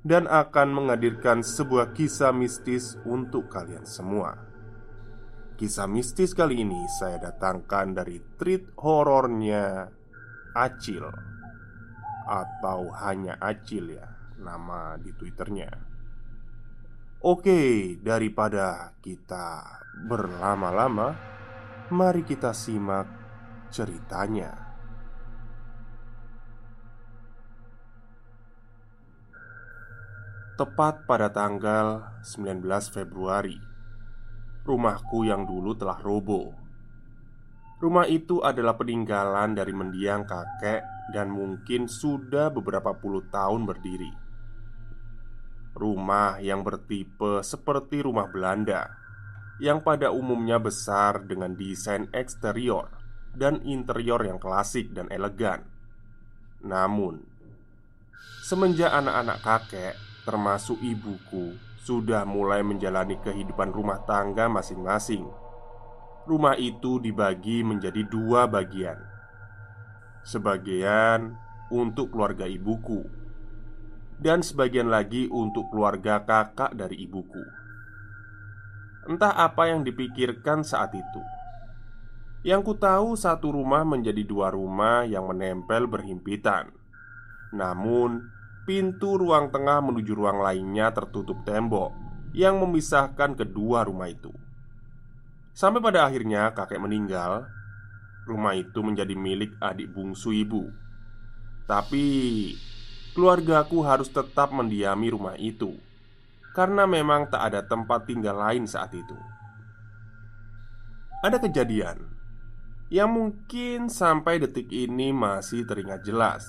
dan akan menghadirkan sebuah kisah mistis untuk kalian semua. Kisah mistis kali ini saya datangkan dari treat horornya Acil atau hanya Acil ya nama di twitternya. Oke, daripada kita berlama-lama, mari kita simak ceritanya. Tepat pada tanggal 19 Februari Rumahku yang dulu telah roboh Rumah itu adalah peninggalan dari mendiang kakek Dan mungkin sudah beberapa puluh tahun berdiri. Rumah yang bertipe seperti rumah Belanda Yang pada umumnya besar dengan desain eksterior Dan interior yang klasik dan elegan. Namun Semenjak anak-anak kakek termasuk ibuku, sudah mulai menjalani kehidupan rumah tangga masing-masing. Rumah itu dibagi menjadi dua bagian. Sebagian untuk keluarga ibuku, dan sebagian lagi untuk keluarga kakak dari ibuku. Entah apa yang dipikirkan saat itu. Yang ku tahu satu rumah menjadi dua rumah yang menempel berhimpitan. Namun, Pintu ruang tengah menuju ruang lainnya tertutup tembok yang memisahkan kedua rumah itu. Sampai pada akhirnya kakek meninggal, rumah itu menjadi milik adik bungsu ibu. Tapi keluargaku harus tetap mendiami rumah itu karena memang tak ada tempat tinggal lain saat itu. Ada kejadian yang mungkin sampai detik ini masih teringat jelas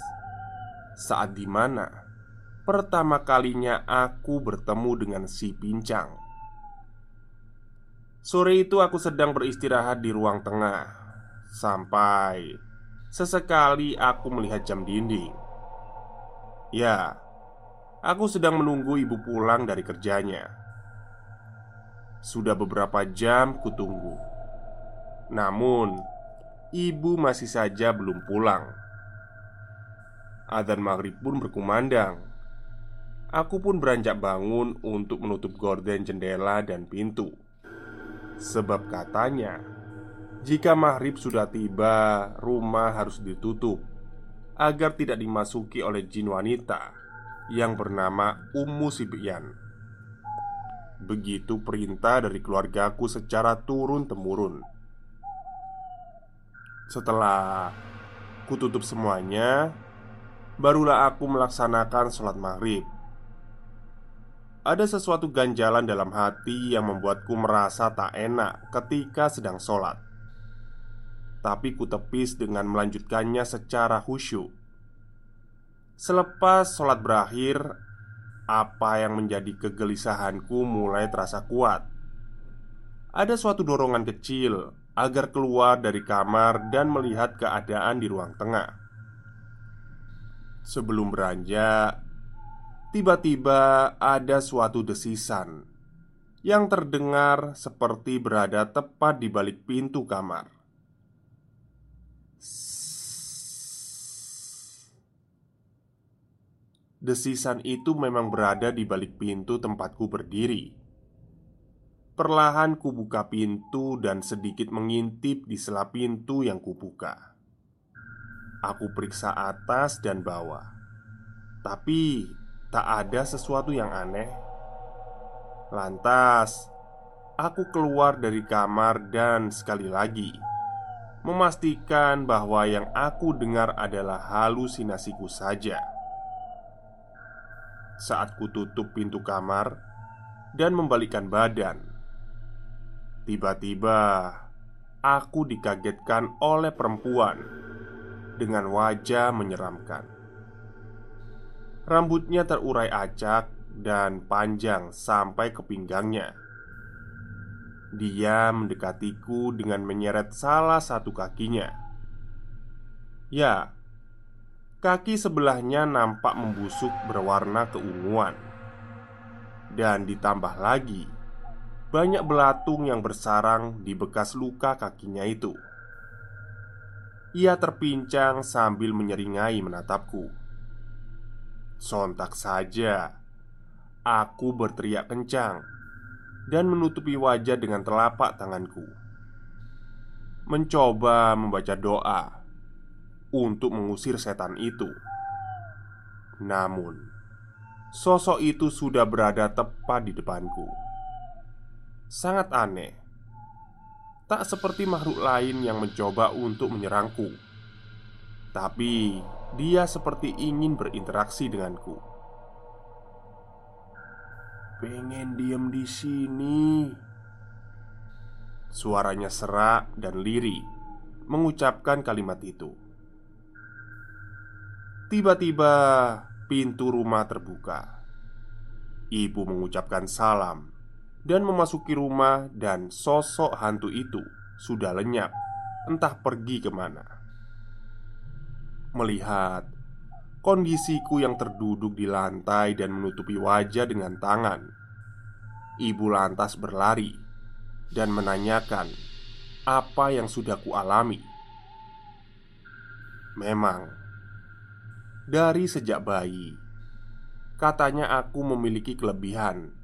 saat di mana pertama kalinya aku bertemu dengan si pincang. Sore itu aku sedang beristirahat di ruang tengah. Sampai sesekali aku melihat jam dinding. Ya, aku sedang menunggu ibu pulang dari kerjanya. Sudah beberapa jam kutunggu. Namun, ibu masih saja belum pulang Adzan maghrib pun berkumandang. Aku pun beranjak bangun untuk menutup gorden jendela dan pintu. Sebab katanya Jika maghrib sudah tiba, rumah harus ditutup Agar tidak dimasuki oleh jin wanita Yang bernama Ummu Sibyan. Begitu perintah dari keluargaku secara turun-temurun. Setelah kututup semuanya Barulah aku melaksanakan sholat maghrib. Ada sesuatu ganjalan dalam hati yang membuatku merasa tak enak ketika sedang sholat. Tapi ku tepis dengan melanjutkannya secara khusyuk. Selepas sholat berakhir Apa yang menjadi kegelisahanku mulai terasa kuat. Ada suatu dorongan kecil agar keluar dari kamar dan melihat keadaan di ruang tengah. Sebelum beranjak, tiba-tiba ada suatu desisan yang terdengar seperti berada tepat di balik pintu kamar. Desisan itu memang berada di balik pintu tempatku berdiri. Perlahan kubuka pintu dan sedikit mengintip di sela pintu yang kubuka. Aku periksa atas dan bawah, tapi tak ada sesuatu yang aneh. Lantas, aku keluar dari kamar dan sekali lagi memastikan bahwa yang aku dengar adalah halusinasiku saja. Saat ku tutup pintu kamar dan membalikkan badan, tiba-tiba aku dikagetkan oleh perempuan dengan wajah menyeramkan. Rambutnya terurai acak dan panjang sampai ke pinggangnya. Dia mendekatiku dengan menyeret salah satu kakinya. Ya, Kaki sebelahnya nampak membusuk berwarna keunguan Dan ditambah lagi Banyak belatung yang bersarang di bekas luka kakinya itu Ia terpincang sambil menyeringai menatapku Sontak saja Aku berteriak kencang Dan menutupi wajah dengan telapak tanganku Mencoba membaca doa untuk mengusir setan itu. Namun, sosok itu sudah berada tepat di depanku. Sangat aneh, tak seperti makhluk lain yang mencoba untuk menyerangku, tapi dia seperti ingin berinteraksi denganku. Pengen diem di sini. Suaranya serak dan lirih mengucapkan kalimat itu. Tiba-tiba pintu rumah terbuka. Ibu mengucapkan salam dan memasuki rumah, dan sosok hantu itu sudah lenyap, entah pergi ke mana. Melihat kondisiku yang terduduk di lantai dan menutupi wajah dengan tangan, ibu lantas berlari dan menanyakan apa yang sudah kualami. Memang dari sejak bayi. Katanya aku memiliki kelebihan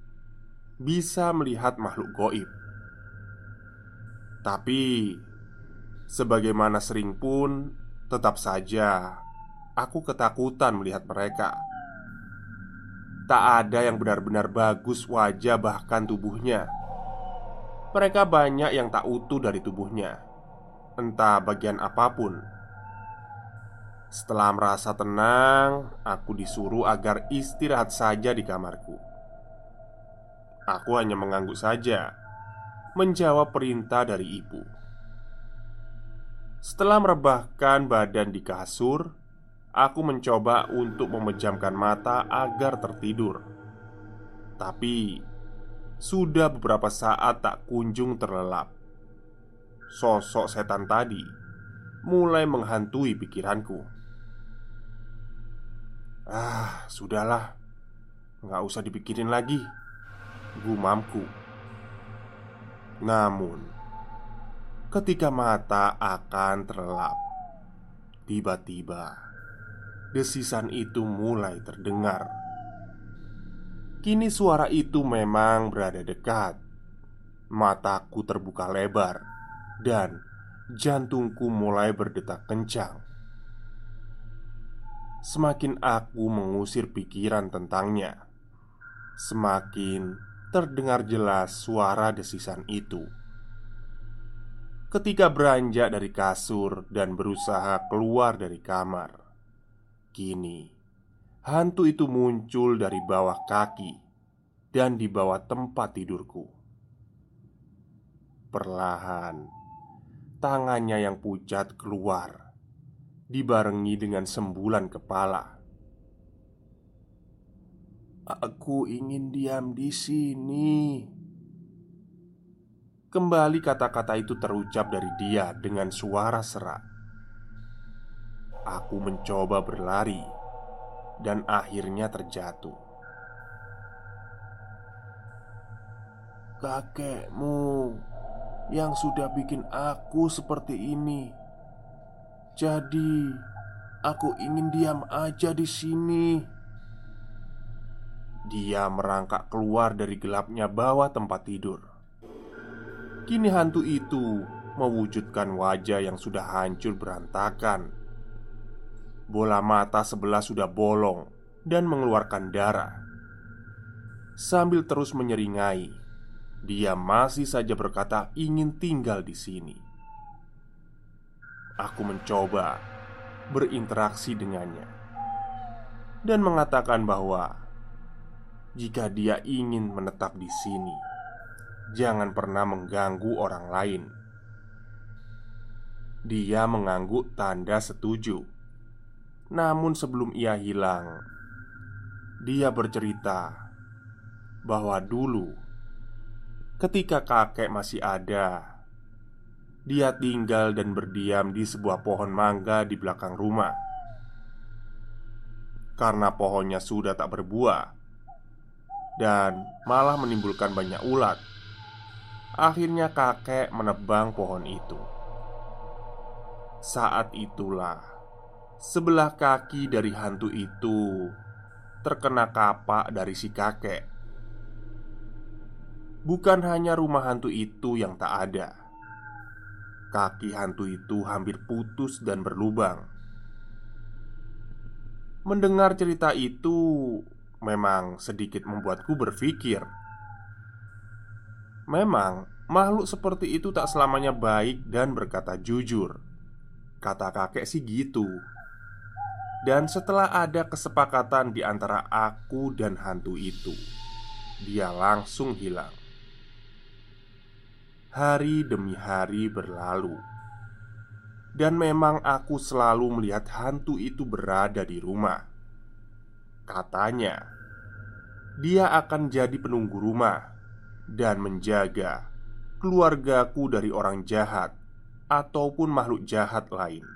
bisa melihat makhluk goib. Tapi sebagaimana sering pun tetap saja aku ketakutan melihat mereka. Tak ada yang benar-benar bagus wajah bahkan tubuhnya. Mereka banyak yang tak utuh dari tubuhnya, entah bagian apa pun setelah merasa tenang, aku disuruh agar istirahat saja di kamarku. Aku hanya mengangguk saja, menjawab perintah dari ibu. Setelah merebahkan badan di kasur, aku mencoba untuk memejamkan mata agar tertidur. Tapi sudah beberapa saat tak kunjung terlelap. Sosok setan tadi mulai menghantui pikiranku. Ah, sudahlah Nggak usah dipikirin lagi Gumamku Namun Ketika mata akan terlelap Tiba-tiba Desisan itu mulai terdengar. Kini suara itu memang berada dekat. Mataku terbuka lebar Dan jantungku mulai berdetak kencang. Semakin aku mengusir pikiran tentangnya, semakin terdengar jelas suara desisan itu. Ketika beranjak dari kasur dan berusaha keluar dari kamar, kini hantu itu muncul dari bawah kaki dan di bawah tempat tidurku. Perlahan, tangannya yang pucat keluar dibarengi dengan sembulan kepala. Aku ingin diam di sini. Kembali kata-kata itu terucap dari dia dengan suara serak. Aku mencoba berlari dan akhirnya terjatuh. Kakekmu yang sudah bikin aku seperti ini. Jadi, aku ingin diam aja di sini. Dia merangkak keluar dari gelapnya bawah tempat tidur. Kini hantu itu mewujudkan wajah yang sudah hancur berantakan. Bola mata sebelah sudah bolong dan mengeluarkan darah. Sambil terus menyeringai, dia masih saja berkata ingin tinggal di sini. Aku mencoba berinteraksi dengannya dan mengatakan bahwa jika dia ingin menetap di sini, jangan pernah mengganggu orang lain. Dia mengangguk tanda setuju. Namun sebelum ia hilang Dia bercerita Bahwa dulu Ketika kakek masih ada Dia tinggal dan berdiam di sebuah pohon mangga di belakang rumah Karena pohonnya sudah tak berbuah Dan malah menimbulkan banyak ulat Akhirnya kakek menebang pohon itu Saat itulah Sebelah kaki dari hantu itu terkena kapak dari si kakek. Bukan hanya rumah hantu itu yang tak ada, kaki hantu itu hampir putus dan berlubang. Mendengar cerita itu memang sedikit membuatku berpikir. Memang makhluk seperti itu tak selamanya baik dan berkata jujur. Kata kakek sih gitu. Dan setelah ada kesepakatan di antara aku dan hantu itu, dia langsung hilang. Hari demi hari berlalu, dan memang aku selalu melihat hantu itu berada di rumah. Katanya, dia akan jadi penunggu rumah dan menjaga keluargaku dari orang jahat ataupun makhluk jahat lain.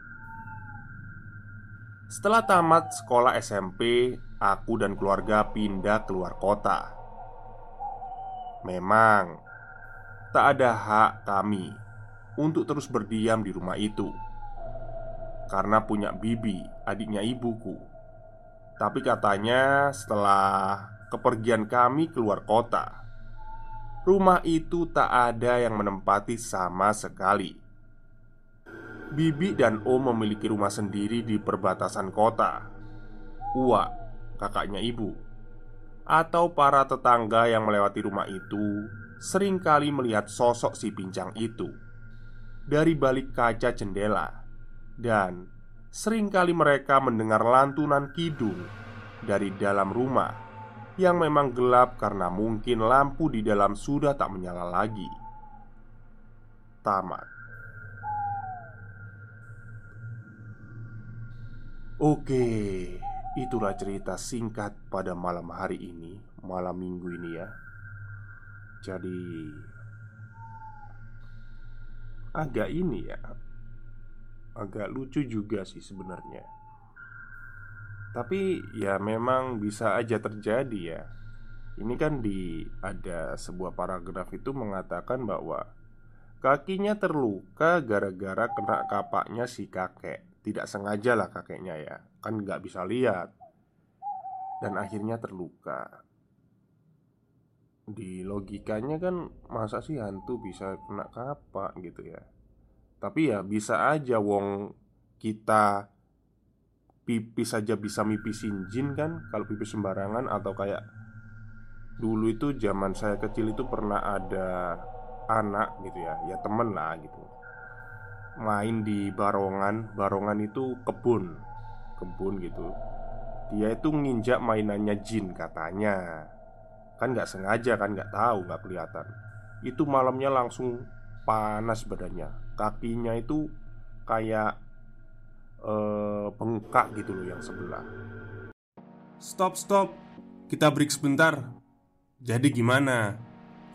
Setelah tamat sekolah SMP, aku dan keluarga pindah keluar kota. Memang tak ada hak kami untuk terus berdiam di rumah itu karena punya bibi, adiknya ibuku. Tapi katanya setelah kepergian kami keluar kota, rumah itu tak ada yang menempati sama sekali. Bibi dan Om memiliki rumah sendiri di perbatasan kota. Uwa, kakaknya ibu, atau para tetangga yang melewati rumah itu sering kali melihat sosok si pincang itu dari balik kaca jendela, dan sering kali mereka mendengar lantunan kidung dari dalam rumah yang memang gelap karena mungkin lampu di dalam sudah tak menyala lagi. Tamat. Oke, itulah cerita singkat pada malam hari ini, malam minggu ini ya. Jadi agak ini ya, agak lucu juga sih sebenarnya. Tapi ya memang bisa aja terjadi ya. Ini kan di ada sebuah paragraf itu mengatakan bahwa kakinya terluka gara-gara kena kapaknya si kakek. Tidak sengaja lah kakeknya ya. Kan nggak bisa lihat. Dan akhirnya terluka. Di logikanya kan Masa sih hantu bisa kena kapak gitu ya Tapi ya bisa aja wong Kita Pipis saja bisa mipisin jin kan Kalau pipis sembarangan atau kayak Dulu itu zaman saya kecil itu pernah ada Anak gitu ya Ya temen lah gitu. Main di barongan Barongan itu kebun Kebun gitu. Dia itu nginjak mainannya jin katanya. Kan nggak sengaja kan nggak tahu nggak kelihatan. Itu malamnya langsung panas badannya Kakinya itu kayak eh, bengkak gitu loh yang sebelah Stop, stop Kita break sebentar Jadi gimana?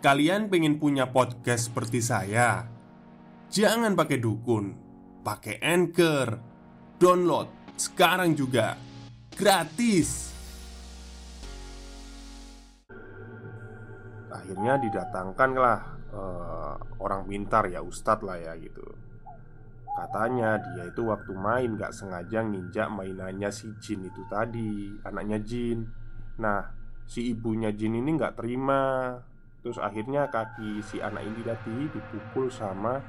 kalian pengen punya podcast seperti saya? Jangan pakai dukun, pakai Anchor. Download sekarang juga. Gratis. Akhirnya didatangkanlah eh, orang pintar ya Ustadz lah ya gitu. Katanya dia itu waktu main gak sengaja nginjak mainannya si Jin itu tadi Anaknya Jin. Nah si ibunya Jin ini gak terima. Terus akhirnya kaki si anak ini tadi dipukul sama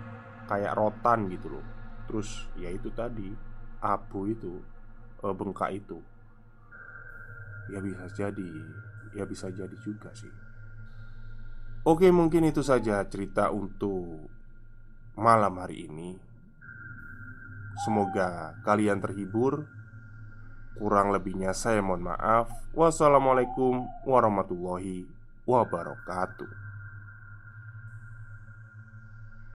kayak rotan gitu loh. Terus ya itu tadi Abu itu eh, Bengkak itu. Ya bisa jadi Ya bisa jadi juga sih Oke mungkin itu saja cerita untuk malam hari ini. Semoga kalian terhibur. Kurang lebihnya saya mohon maaf. Wassalamualaikum warahmatullahi wabarakatuh